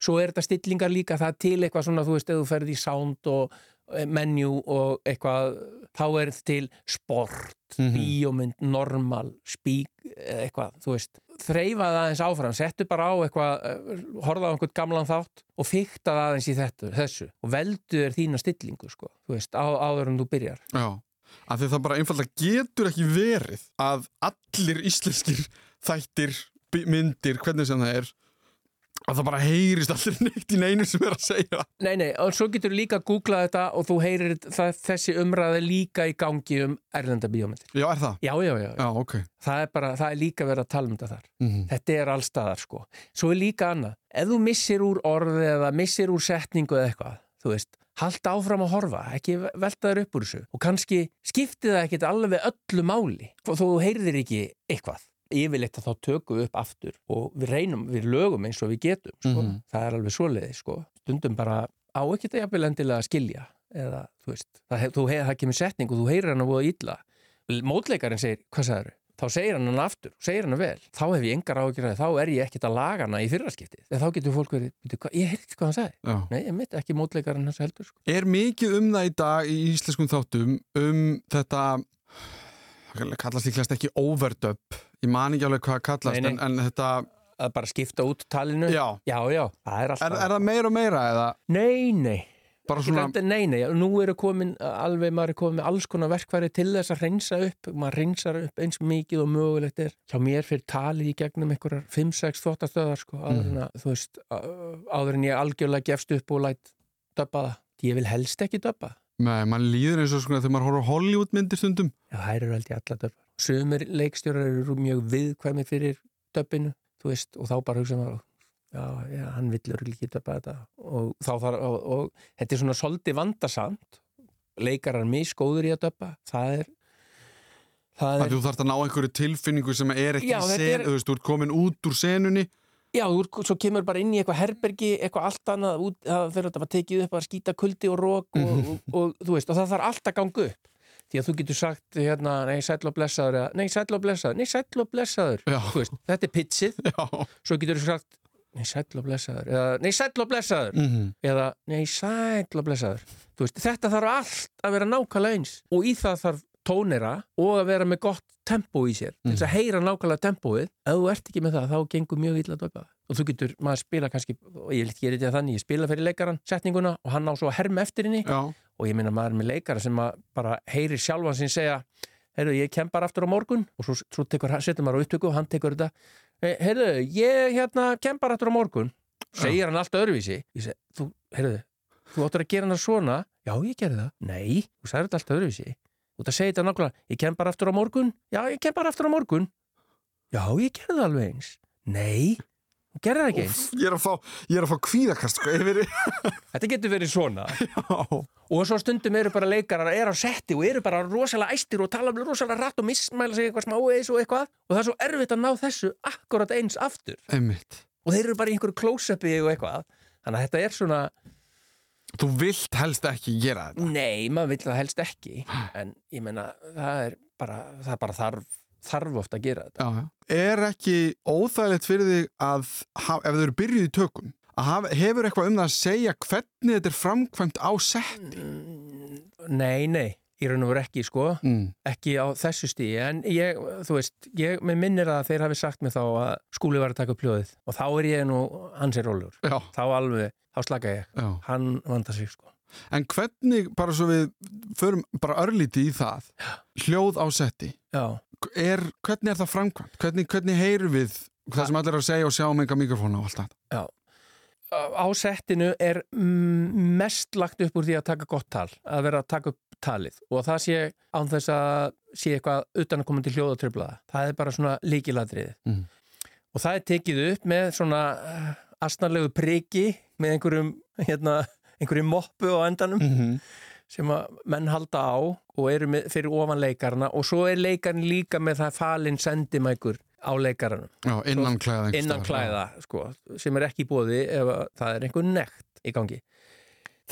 G: Svo er þetta stillingar líka, það til eitthvað svona, þú veist, ef þú ferð í sound og eh, menu og eitthvað, þá er til sport,
B: Mhm.
G: bíómynd, normal, spík, eða eitthvað, þú veist. Þreifa það aðeins áfram, settu bara á eitthvað, eh, horfa á einhvern gamlan þátt og fykta það aðeins í þetta, þessu og veldu er þína stillingu, sko, þú veist, á, áður en þú byrjar.
B: Já, af því það bara einfalda getur ekki verið að allir íslenskir þættir, myndir, hvernig sem það er að það bara heyrist allir neitt í neinu sem er að segja
G: Nei, nei, og svo getur líka að googla þetta og þú heyrir það, þessi umræði líka í gangi um erlenda bíómyndir.
B: Já, er það?
G: Já, já, já,
B: Já, ok
G: það er bara, það er líka verið að tala um þetta þar.
B: mm
G: Þetta er allstaðar, sko. Svo er líka annað. Ef þú missir úr orði eða missir úr setningu eða eitthvað, þú veist, halda áfram að horfa, ekki velta þér upp úr þessu. Og kannski skipti það ekkit alveg öllu máli. Og þú heyrðir ekki eitthvað. Yfirleitt að þá tökum við upp aftur og við reynum, við lögum eins og við getum, sko.
B: Mhm.
G: Það er alveg svoleiði, sko. Stundum bara á ekki þetta jafnvel endilega að skilja eða, þú veist, það, þú það kemur setning og þú heyrir hann að búa illa. Mótleikarinn segir, hvað sagður? Þá segir hann hann aftur, segir hann vel. Þá hef ég engar ágjörði, þá er ég ekkert að laga hana í fyrraskiptið. Þegar þá getur fólk verið, "Bíddu, hvað- ég heyrði hvað hann sagði.
B: Já
G: Nei, ég mitt ekki mótleikarinn hans heldur, sko.
B: Er mikið um það í dag í íslenskum þáttum um þetta kallast líklegast ekki overdub ég man ekki alveg hvað það kallast
G: Nei, nei.
B: En, en þetta,
G: Að bara skipta út talinu.
B: já
G: Já, já, það er
B: er, er það meira og meira eða
G: Nei, nei.
B: svona
G: alltaf, nei, nei, nú eru komin alveg, maður er komin með alls konar verkværi til þess að reynsa upp, maður reynsar upp eins mikið og mögulegt er. Hjá mér fyrir talið í gegnum einhverjar 5-6 þóttastöðar, sko, en að, þú veist, áður en ég algjörlega gefst upp og læt döpa það. Ég vil helst ekki döpa.
B: Nei, mann líður eins og svona þegar maður horfður Hollywood myndir stundum
G: Já, þær eru held ég alla döpar. Sumir leikstjórar eru mjög viðkvæmi fyrir döpinu, þú veist, og þá bara hugsa maður, já, já, hann vill örugglega ekki döpa þetta. Og þá þarf, og, og þetta er svona svolítið vandasamt. Leikarar miskóður í að döpa. Það er, það
B: að
G: er,
B: þú þarfst að ná einhverju tilfinningu sem er ekki
G: Já,
B: sen,
G: er-
B: þú veist, þú ert komin út úr senunni
G: já, þú, svo kemur bara inn í eitthvað herbergi, eitthvað allt annað, út, það fyrir þetta var tekið upp að skýta kuldi og rók og, og, og, þú veist, og það þarf allt að ganga upp. Því að þú getur sagt, hérna, nei, sæll og blessaður, nei, sæll og blessaður, nei, sæll og blessaður, þetta er pitsið svo getur þú sagt nei sæll og blessaður eða nei sæll og blessaður
B: Mhm.
G: eða nei sæll og blessaður. Veist, þetta þarf allt að vera nákvæmlega eins og í það þarf tónera og að vera með gott tempo í sér til þess að heyra nákvæmlega tempóið. Ef þú ert ekki með það þá gengur mjög illa að döpa og þú getur, maður spila kannski og ég vil ekki gera þetta þannig, ég spila fyrir leikaran setninguna og hann á svo að herma eftir henni og ég minna maður með leikara sem bara heyrir sjálfan sín segja heyrðu, ég kem bara aftur á morgun. Og svo, svo tekur, setur maður á upptöku og hann tekur þetta. "Eh, heyrðu, ég hérna kem bara aftur á morgun. Segir hann alltaf öðruvísi. Ég seg, þú, heyrðu, þú áttur að gera hann svona? Já, ég gerði það, nei, þú sagði þetta alltaf öðruvísi. Þú ert að segja þetta nákvæmlega, ég kem bara aftur á morgun. Já, ég kem bara aftur á morgun. Já, ég gerði það alveg eins. Nei, gerði það ekki?
B: Úff, ég er að fá, ég er að fá kvíðakast sko, yfir
G: þetta getur verið svona.
B: Já,
G: og svo stundum eru bara leikarar er á setti og eru bara rosalega æstir og tala rosalega rætt og mismæla sig eitthvað smá eins og eitthvað. Og það er svo erfitt að ná þessu akkurat eins aftur.
B: Einmitt.
G: Og þeir eru bara í einhverju close-upi og eitthvað. Þannig að þetta er svona,
B: Þú vilt helst ekki gera þetta?
G: Nei, maður vill það helst ekki. En ég meina, það er bara það er bara þarf, þarf oft að gera þetta.
B: Já, já. Er ekki óþægilegt fyrir þig að haf, ef þau eru byrjuð í tökum að haf, hefur eitthvað um það að segja hvernig þetta er framkvæmt á setti?
G: Mm, nei, nei, í raun og veru ekki sko.
B: Mm.
G: ekki á þessu stíi en ég, þú veist, ég með minnir að þeir hafi sagt mér þá að skúli var að taka upp hljóðið. Og þá er ég nú hans er rólur
B: Já,
G: þá alveg, þá slaka ég.
B: Já.
G: Hann vandar sig sko.
B: En hvernig, bara svo við förum bara örlíti í það hljóð á setti er, hvernig er það framkvæmt? Hvernig, hvernig heyrum við það sem allir er að segja og sjá um enga mikrofóna og allt það?
G: á settinu er mm, mest lagt upp úr því að taka gott tal að vera að taka upp talið og það sé án þess að sé eitthvað utan að koma til hljóðatröflaða það er bara svona líkiladriði
B: Mhm.
G: og það er tekið upp með svona uh, astnarlegu priki með einhverjum hérna, einhverjum moppu á endanum
B: Mm -hmm.
G: Sem að menn halda á og eru með, fyrir ofan leikarna og svo er leikarinn líka með það falinn sendimækur á leikaranum.
B: Já, innan klæða
G: innan klæða sko, sem er ekki bóði ef að það er einhver nekt í gangi.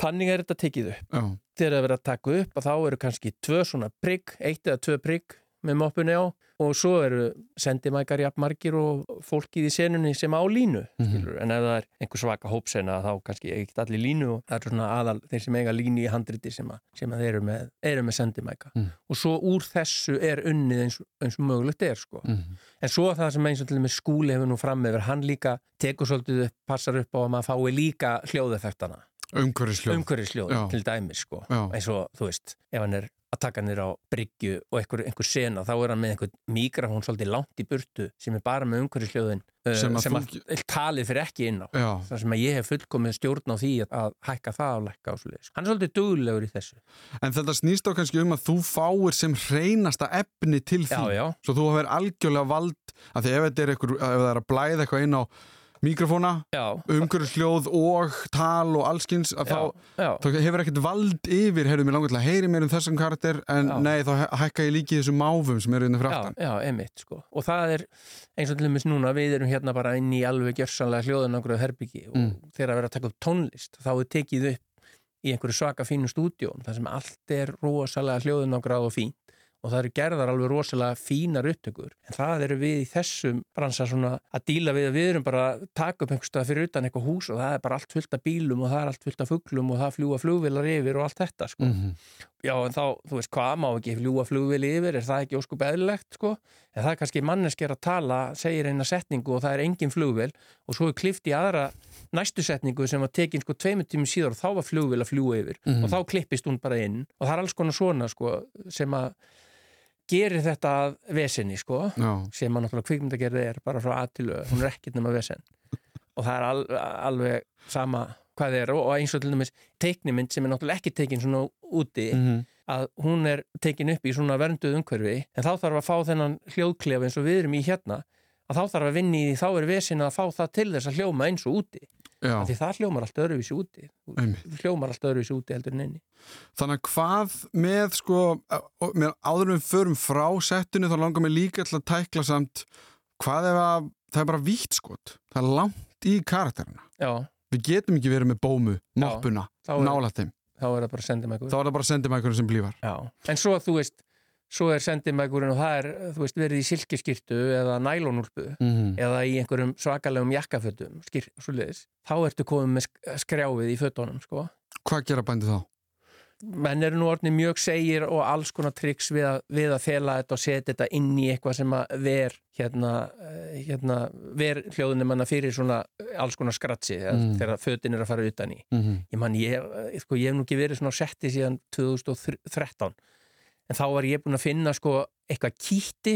G: Þannig er þetta tekið upp.
B: Já,
G: þegar það er verið að taka upp að þá eru kannski tvö svona prigg, eitt eða tvö prigg með moppunni á og svo eru sendimækar jafn margir og fólkið í senunni sem á línu
B: Mhm.
G: skilur, en ef það er einhver svaka hópsena þá kannski ekkert allir línu og það er svona aðal þeir sem eiga línu í handriti sem, að, sem að þeir eru með, eru með sendimæka.
B: Mhm.
G: og svo úr þessu er unnið eins, eins og mögulegt er sko.
B: Mm
G: En svo það sem eins og til og með skúli hefur nú fram yfir, hann líka tekur svolítið upp, passar upp á að maður fái líka hljóðeffektana,
B: umhverfisljóð
G: umhverfisljóð
B: Já.
G: til dæmis sko, eins og þú veist, ef hann er taka nýr á bryggju og einhver, einhver sena, þá er hann með einhver mikrafón svolítið langt í burtu sem er bara með umhverfisljóðin
B: Sem
G: sem,
B: að,
G: talið fyrir ekki inn á.
B: Já,
G: Það sem að ég hef fullkomið stjórn á því að, hækka það og lækka á svoleiðis. Hann er svolítið duglegur í þessu.
B: en þetta snýst á kannski um að þú fáir sem hreinasta efni til því
G: Já, já,
B: svo þú hefur algjörlega vald að því ef er eitthvað, ef það er að blæða eitthvað inn á mikrofóna,
G: já,
B: umhverfisljóð og tal og allskins að
G: já,
B: þá,
G: já.
B: þá hefur ekkert vald yfir heyrðu mér langar til að heyri mér um þessum karakter en
G: Já.
B: nei, þá hæ- hækka ég líki þessum máfum sem eru inn
G: Já,
B: aftan
G: já, emitt, sko. Og það er eins og til dæmis núna, við erum hérna bara inn í alveg gjörsanlega hljóðun okkur herbyggi og
B: Mm.
G: þegar að vera að taka upp tónlist, þá er tekið upp í einhverju svaka fínu stúdjón, þar sem allt er rosalega hljóðun okkur og fínt og það eru gerðar alveg rosalega fínar upptökur. En það eru við í þessum bransa svona að díla við að við erum bara að taka upp einhver stað fyrir utan eitthvað hús og það er bara allt fullt af bílum og það er allt fullt af fuglum og það fljúa flugvilar yfir og allt þetta, sko.
B: -hmm.
G: Já, en þá, þú veist, hvað má ekki fljúa flugvili yfir, er það ekki óskup eðlilegt, sko? En það er kannski manneski að tala, segir eina setningu og það er engin flugvil og svo er klift í aðra næstu setningu sem var tekin sko tveimur tímum síðar og þá var flugvil að fljúa yfir
B: Mhm.
G: og þá klippist hún bara inn og það er alls konar svona, sko, sem að gerir þetta að vesinni, sko
B: Já,
G: sem að náttúrulega kvikmyndagerði er bara frá aðtilu, hún er ekkert nema vesen. Og það er al, alveg sama hvað þið er og eins og til dæmis teiknimynd sem er náttúrulega ekki tekin svona úti
B: mm
G: að hún er tekin upp í svona vernduð umhverfi en þá þarf að fá þennan hljóðklef eins og við erum í hérna að þá þarf að vinni í því þá er vesin að fá það til þess að hljóma eins og úti. Því það hljómar allt öðruvísi úti.
B: Einmitt.
G: Hljómar allt öðruvísi úti heldur en inni.
B: Þannig að hvað með sko, með áður en við förum frá settinu þá langar mér líka til að tækla samt hvað ef að það er bara vítt skot, það er langt í karakterina.
G: já,
B: Við getum ekki verið með bómu,
G: er,
B: nála þeim.
G: þá er það bara
B: er sendimækurinn sem blífar.
G: já. en svo að þú veist svo er sendimækurinn og það er, þú veist, verið í silkiskirtu eða nælonúlpu
B: Mhm.
G: eða í einhverjum svakalegum jakkafötum þá ertu komið með sk- skrjáfið í fötunum, sko
B: Hvað gera bændi þá?
G: menn eru nú orðni mjög segir og alls konar triks við að, við að fela þetta og setja þetta inn í eitthvað sem að ver hérna, eh, hérna ver hljóðunum manna fyrir svona alls konar skratsi
B: Mm.
G: þegar fötin er að fara utan í
B: Mhm.
G: ég man, ég, eh, sko, ég hef nú ekki verið svona setti síðan 2013 en þá var ég búin að finna sko eitthvað kýtti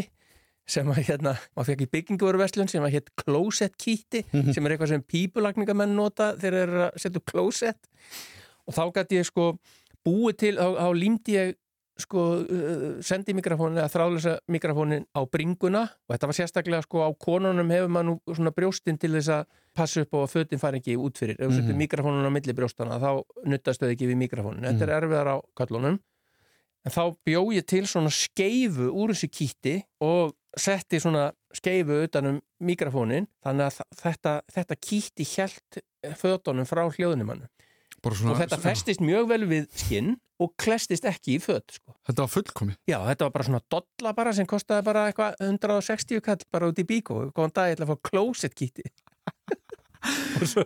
G: sem að hérna, maður fekk í bygginguveruverslun sem að hétt closet kýtti sem er eitthvað sem pípulagningamenn nota þegar þeir eru að setja upp closet. Og þá gæti ég sko búið til, þá, þá límdi ég sko uh, sendi mikrofónin eða þráðlösa mikrofónin á bringuna. Og þetta var sérstaklega sko á konunum hefur maður nú svona brjóstin til þess að passa upp á að fötin fari ekki út fyrir. Ef þú setur
B: Mhm.
G: mikrofónin á milli brjóstana þá nuttast þau ekki við mikrofónin þetta er erfiðar á kallunum en þá bjó ég til svona skeifu úr þessu kýtti og setti svona skeifu utanum mikrofónin þannig að þetta, þetta kýtti hjælt fötunum frá hljóðnumannu og þetta festist mjög vel við skinn og klestist ekki í föt sko.
B: Þetta var fullkomi
G: Já, þetta var bara svona dolla bara sem kostaði bara eitthvað 160 kall bara út í bíkó. Góðan dag, ég ætla að fá closet kýtti og svo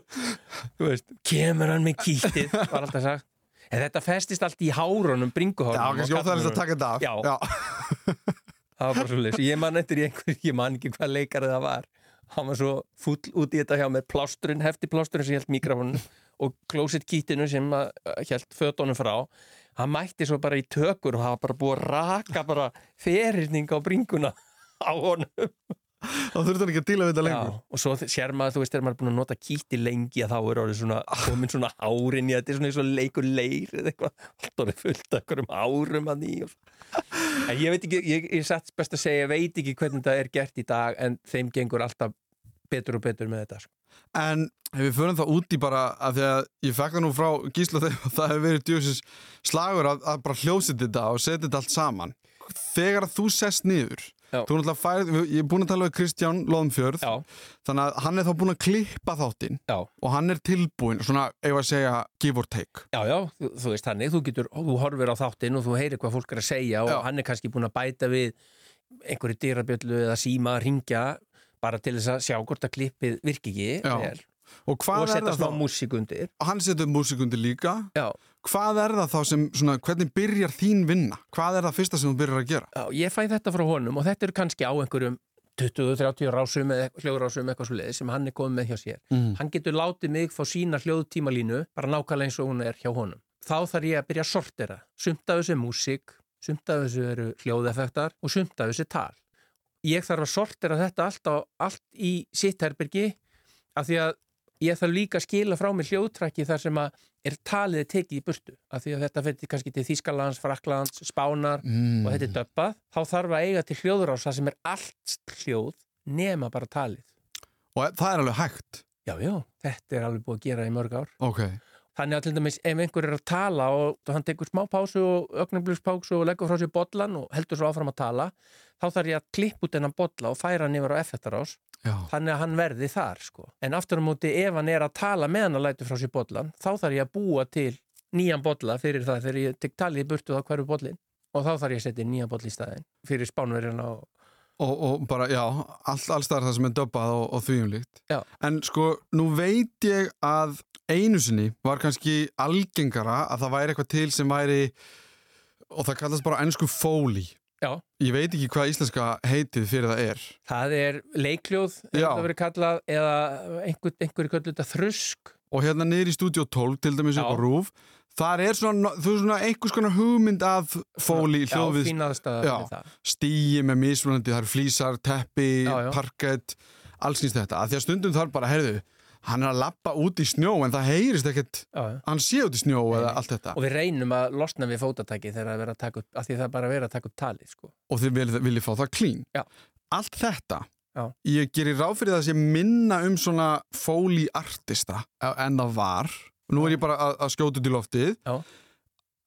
G: þú veist, kemur hann með kýttið var alltaf sagt en þetta festist allt í hárunum, bringuhárunum
B: Já,
G: og
B: kannski óþægilegt að taka þetta af.
G: Já. það var bara svo leys ég man eftir í einhver, ég man ekki hvað leikarið það var. Hann var svo full út í þetta hjá með plásturinn, hefti plásturinn sem held mikrofónun og closet kýttinu sem held fötunum frá. Hann mætti svo bara í tökur og hafa bara búið að raka bara ferirning á bringuna á honum
B: Þá þurfti hann ekki að díla við þetta lengur.
G: Og svo sér maður, þú veist, þegar maður er búin að nota kýtti lengi að þá er orðið svona, komin svona árin í þetta er svona eins og leikur leir eða eitthvað, allt orðið fullt af einhverjum árum að ný en ég veit ekki, ég, ég satt best að segja, ég veit ekki hvernig þetta er gert í dag en þeim gengur alltaf betur og betur með þetta sko.
B: En ef við förum það út í bara að því að ég fekk það nú frá Gísla þegar það hefur verið djóðsins slagur að, að bara hljósið þetta og setja þetta allt saman. Þegar þú sest niður Þú náttúrulega færið, ég er búin að tala við Kristján Lóðumfjörð,
G: Já,
B: þannig að hann er þá búin að klippa þáttinn
G: já,
B: og hann er tilbúin, svona, ef að segja give or take.
G: Já, já, þú, þú veist þannig, þú getur, þú horfir á þáttinn og þú heyrir hvað fólk er að segja og
B: Já.
G: hann er kannski búin að bæta við einhverju dyrabjöllu eða síma að ringja bara til þess að sjá hvort að klippið virki ekki
B: og
G: og setja smá
B: þá?
G: músík undir
B: Hann setur músikundi líka
G: Já,
B: hvað er það þá sem, svona, hvernig byrjar þín vinna? Hvað er það fyrsta sem þú byrjar að gera?
G: Já, ég fæ þetta frá honum og þetta er kannski á einhverjum 20-30 rásum eða hljóðrásum eitthvað svo leiði sem hann er komið með hjá sér.
B: Mm.
G: Hann getur látið mig fá sína hljóðtímalínu bara nákvæmlega eins og hún er hjá honum. Þá þarf ég að byrja að sortera. Sumt af þessu er músík, sumt af þessu eru hljóðeffektar og sumt af þessu tal. Ég þarf að sortera þetta allt, á, allt í sitt herbergi af því að ég þarf líka að skila frá mig hljóðtræki þar sem að er talið tekið í burtu af því að þetta fyrir kannski til Þískalands, Fraklands, Spánar
B: Mm.
G: og þetta er döbbað, þá þarf að eiga til hljóðrás það sem er allt hljóð nema bara talið.
B: og það er alveg hægt
G: Já, já, þetta er alveg búið að gera í mörg ár.
B: ok,
G: Þannig að til dæmis ef einhver er að tala og hann tekur smá pásu og ögnumblíspásu og leggur frá sér bollan og heldur svo áfram að tala, þá þarf ég að klippa út hann
B: já,
G: þannig að hann verði þar sko. En aftur á móti ef hann er að tala meðan að lætu frá sér bollan, þá þarf ég að búa til nýjan bolla fyrir það þegar ég tek talið í burtu þá hverju bollin og þá þarf ég að setja nýjan boll í staðin fyrir spánverjana og
B: og, og bara, já, all, alls það sem er döbbað og, og því um líkt
G: Já.
B: en sko, nú veit ég að einu sinni var kannski algengara að það væri eitthvað til sem væri og það kallast bara ennsku fóli
G: Já.
B: ég veit ekki hvað íslenska heitið fyrir það er
G: það er leikljóð það verið kallað eða einhver, einhverju kallið þetta þrusk
B: og hérna niður í stúdíu 12 til dæmis á rúf þar er svona, svona einhvers konar hugmynd af fóli
G: Já, aðstæða
B: Já.
G: við það
B: stíi með mismunandi, það eru flýsar, teppi, parkett, alls nýst þetta. Að því að stundum þarf bara, heyrðu, hann er að lappa út í snjó en það heyrist ekkert,
G: Já,
B: hann sé út í snjó eða allt þetta.
G: og við reynum að losna við fótatæki þegar að vera að taka upp af því það er bara að vera að taka upp talið sko.
B: Og þið viljið, viljið fá það klín.
G: Já.
B: Allt þetta,
G: Já.
B: ég gerir ráð fyrir það sem minna um svona fóli artista en það var. Nú er ég bara að, að skjóta út í loftið.
G: Já.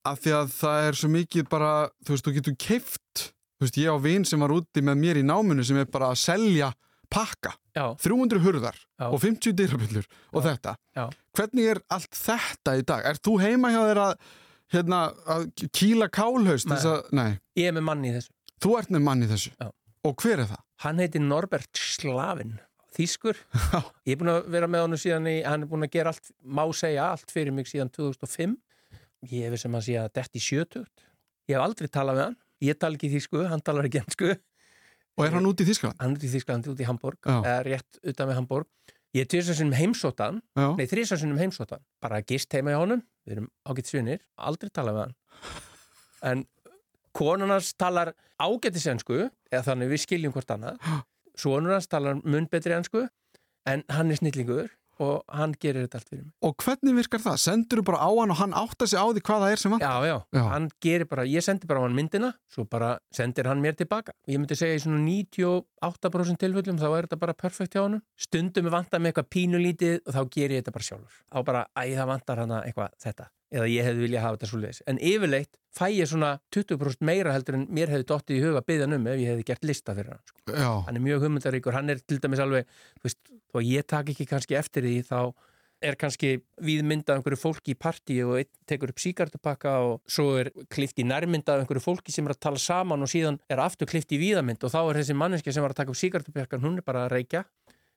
B: Af því að það er svo mikið bara, þú veist, þú getur keift, þú veist, ég á vin sem var úti með mér í náminu sem er bara að selja pakka.
G: Já,
B: 300 hurðar
G: Já.
B: og 50 dyrabillur og þetta.
G: Já.
B: Hvernig er allt þetta í dag? Er þú heima hjá þér að, hérna, að kýla kálhaust?
G: Ég er með manni í þessu
B: Þú ert með mann í þessu
G: Já.
B: Og hver er það?
G: Hann heitir Norbert Slavin, þýskur. Ég er búin að vera með honum síðan í, hann er búin að gera allt, má segja allt fyrir mig síðan 2005. Ég hef sem að segja dett í sjötugt. Ég hef aldrei talað við hann. Ég tala ekki þýsku, hann talar ekki ennsku.
B: Og er hann út í Þískland?
G: Hann er út í Þýsklandi, út í Hamburg, eða rétt utan við Hamburg. Ég er tvisarsinnum heimsóttan,
B: Já.
G: nei þrísarsinnum heimsóttan, bara gist heima í honum, við erum ágætt svinir, aldrei talað við hann. En konan hans talar ágættis ensku, eða þannig við skiljum hvort annað. Svonur hans talar mun betri ensku, en hann er snillingur og hann gerir þetta allt fyrir mig.
B: Og hvernig virkar það? Sendur þú bara á hann og hann átta sig á því hvað það er sem vann?
G: Já, já,
B: Já.
G: hann gerir bara, ég sendi bara á hann myndina, svo bara sendir hann mér tilbaka. Ég myndi segja í svona 98% tilfellum, þá er þetta bara perfekt hjá hann. Stundum er vantað með eitthvað pínulítið og þá ger ég þetta bara sjálfur. Þá bara, æ, það vantar hana eitthvað þetta. Eða ég hefði viljað hafa þetta svo leiðis. En yfirleitt fæ ég svona 20% meira heldur en mér hefði dottið í huga hann um ef ég hefði gert lista fyrir hann. Sko. Hann er mjög hugmyndaríkur, hann er til dæmis alveg, þú veist, þó að ég tak ekki kannski eftir því þá er kannski viðmyndað einhverju fólki í partí og einn tekur upp síkartupakka og svo er klift í nærmyndað einhverju fólki sem er að tala saman og síðan er aftur klift í víðamynd og þá er þessi manneski sem var að taka upp síkartupakkan, hún er bara að reykja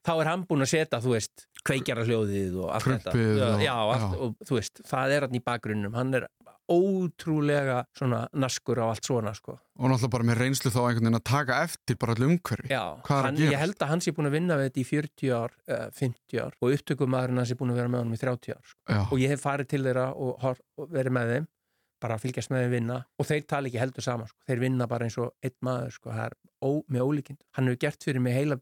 G: þá er hann búin að setja, þú veist, kveikjara hljóðið og allt þetta.
B: Prumpið og-
G: já, allt,
B: já.
G: og þú veist, það er hann í bakgrunnum, hann er ótrúlega svona naskur á allt svona, sko.
B: Og náttúrulega bara með reynslu þá einhvern veginn að taka eftir bara allir umhverfi.
G: Já,
B: er
G: hann, ég held að hann sé búin að vinna við þetta í 40 ár, uh, 50 ár og upptökumæðurinn hans er búin að vera með honum í 30 ár sko.
B: Já.
G: og ég hef farið til þeirra og, og verið með þeim bara að fylgjast með þeim vinna og þeir tala ekki heldur saman sko. þeir vinna bara eins og einn maður sko. ó, með ólíkind hann hefur gert fyrir mig heila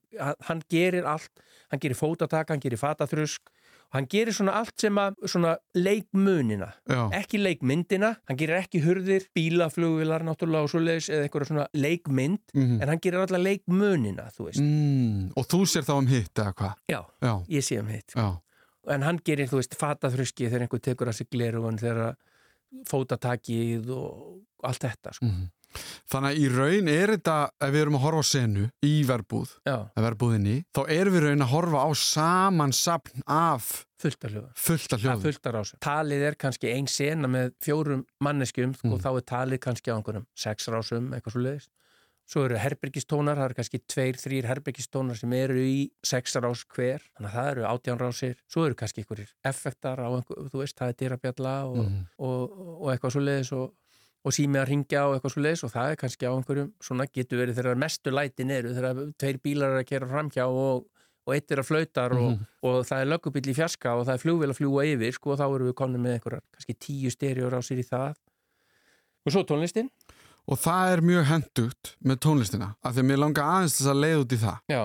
G: hann, gerir allt, hann gerir fótataka, hann gerir fataþrusk hann gerir svona allt sem að svona leikmunina
B: Já.
G: ekki leikmyndina, hann gerir ekki hurðir bílaflugvilar náttúrulega og svoleiðis eða eitthvað svona leikmynd
B: Mhm.
G: en hann gerir alla leikmunina, þú veist
B: Mm. Og þú sér þá um hitt eða hvað?
G: já,
B: Já.
G: ég sé um hitt en hann gerir, þú veist, fataþruski þegar einhver tekur að sig glerugun þegar fótatakið og allt þetta, sko.
B: Mhm. Þannig að í raun er þetta, ef við erum að horfa á senu í verbúð, verbúðinni, þá erum við raun að horfa á samansapn af
G: fullt af
B: fullta hljóðum.
G: Talið er kannski ein sena með fjórum manneskjum
B: Mm.
G: og þá er talið kannski á einhverjum sex rásum, eitthvað svo leiðist. Svo eru herbyrgistónar, það eru kannski tveir, þrýr herbyrgistónar sem eru í sex rás hver, þannig að það eru átján rásir. Svo eru kannski einhverjir effektar á einhver, þú veist, það er dyrabjalla og,
B: Mhm.
G: og, og eitthvað svo leiðis og, og sími að ringja og eitthvað svo leiðis og það er kannski á einhverjum, svona getur verið þegar mestu lætin eru, þegar tveir bílar eru að kera framhjá og, og eitt er að flautar og,
B: Mhm.
G: og það er löggubill í fjarska og það er flugvél að fljúa yfir sko og þá erum við komin með einhverjar kannski tíu sér í það og svo tónlistin
B: Og það er mjög hendugt með tónlistina, af því að mér langar aðeins þess að leiða út í það.
G: já,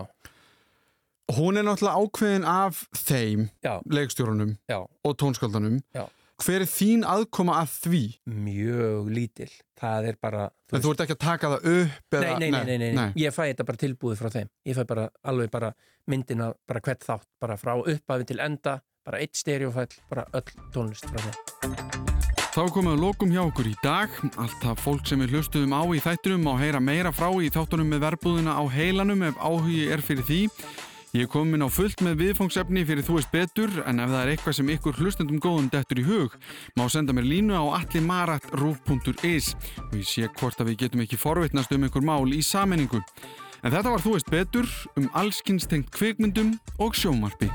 B: Hún er náttúrulega ákveðin af þeim,
G: já,
B: leikstjórunum
G: já,
B: og tónskaldunum.
G: Já.
B: Hver er þín aðkoma að því?
G: mjög lítil það er bara
B: En þú ert ekki að taka það upp eða...
G: nei, nei, nei, nei, nei, ég fæ þetta bara tilbúið frá þeim ég fæ bara alveg bara myndina bara hvert þátt, bara frá upphafi til enda bara eitt stereofæll, bara öll tónlist frá þeim
A: Þá komum við lokum hjá okkur í dag. Allt það fólk sem við hlustuðum á í þættunum má heyra meira frá í þáttunum með verbúðina á heilanum ef áhugi er fyrir því. Ég er komin á fullt með viðfóngsefni fyrir þú veist betur en ef það er eitthvað sem ykkur hlustendum góðum dettur í hug má senda mér línu á allimarat.ruf.is og ég sé hvort að við getum ekki forvitnast um ykkur mál í sammenningu. En þetta var þú veist betur um allskynstengt kvikmyndum og sjómarpi.